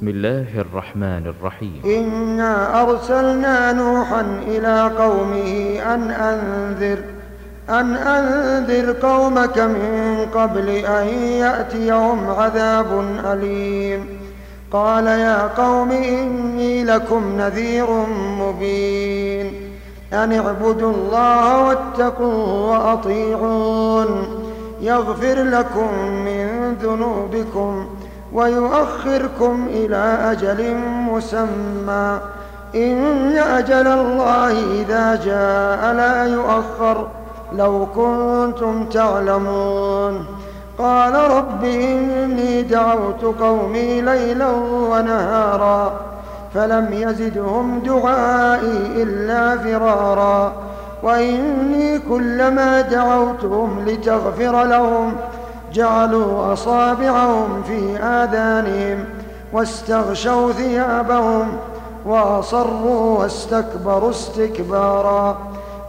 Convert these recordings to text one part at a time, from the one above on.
بسم الله الرحمن الرحيم. إنا أرسلنا نوحا إلى قومه أن أنذر أن أنذر قومك من قبل أن يأتيهم عذاب أليم. قال يا قوم إني لكم نذير مبين. أن اعبدوا الله واتقوا وأطيعون. يغفر لكم من ذنوبكم. ويؤخركم إلى أجل مسمى. إن أجل الله إذا جاء لا يؤخر. لو كنتم تعلمون. قال رب إني دعوت قومي ليلا ونهارا. فلم يزدهم دعائي إلا فرارا. وإني كلما دعوتهم لتغفر لهم جعلوا أصابعهم في آذانهم واستغشوا ثيابهم وأصروا واستكبروا استكبارا.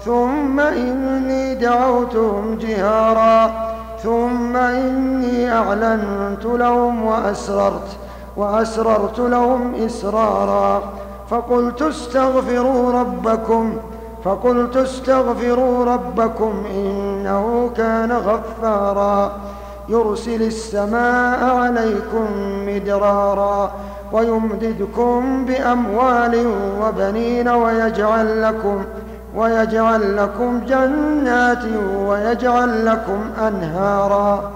ثم إني دعوتهم جهارا. ثم إني أعلنت لهم وأسررت وأسررت لهم إسرارا. فقلت استغفروا ربكم فقلت استغفروا ربكم إنه كان غفارا. يرسل السماء عليكم مدرارا ويمددكم بأموال وبنين ويجعل لكم ويجعل لكم جنات ويجعل لكم أنهارا.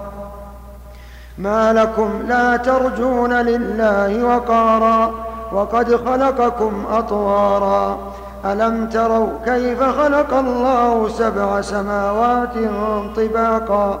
ما لكم لا ترجون لله وقارا وقد خلقكم أطوارا. ألم تروا كيف خلق الله سبع سماوات طباقا؟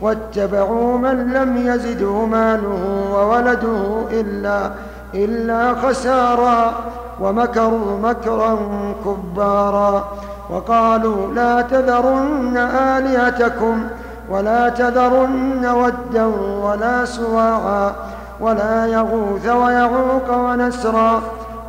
واتبعوا من لم يزده ماله وولده إلا, إلا خسارا ومكروا مكرا كبارا وقالوا لا تذرن آلهتكم ولا تذرن ودا ولا سواعا ولا يغوث ويعوق ونسرا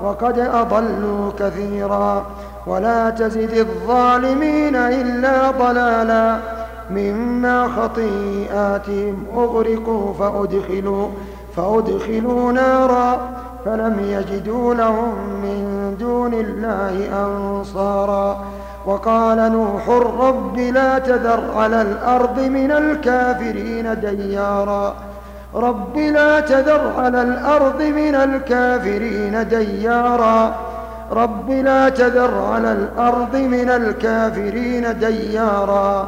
وقد أضلوا كثيرا ولا تزد الظالمين إلا ضلالا مما خطيئاتهم أغرقوا فأدخلوا فأدخلوا نارا فلم يجدوا لهم من دون الله أنصارا وقال نوح رب لا تذر على الأرض من الكافرين ديارا رب لا تذر على الأرض من الكافرين ديارا رب لا تذر على الأرض من الكافرين ديارا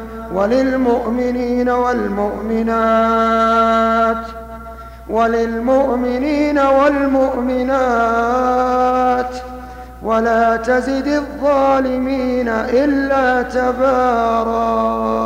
وللمؤمنين والمؤمنات وللمؤمنين والمؤمنات ولا تزد الظالمين إلا تبارا.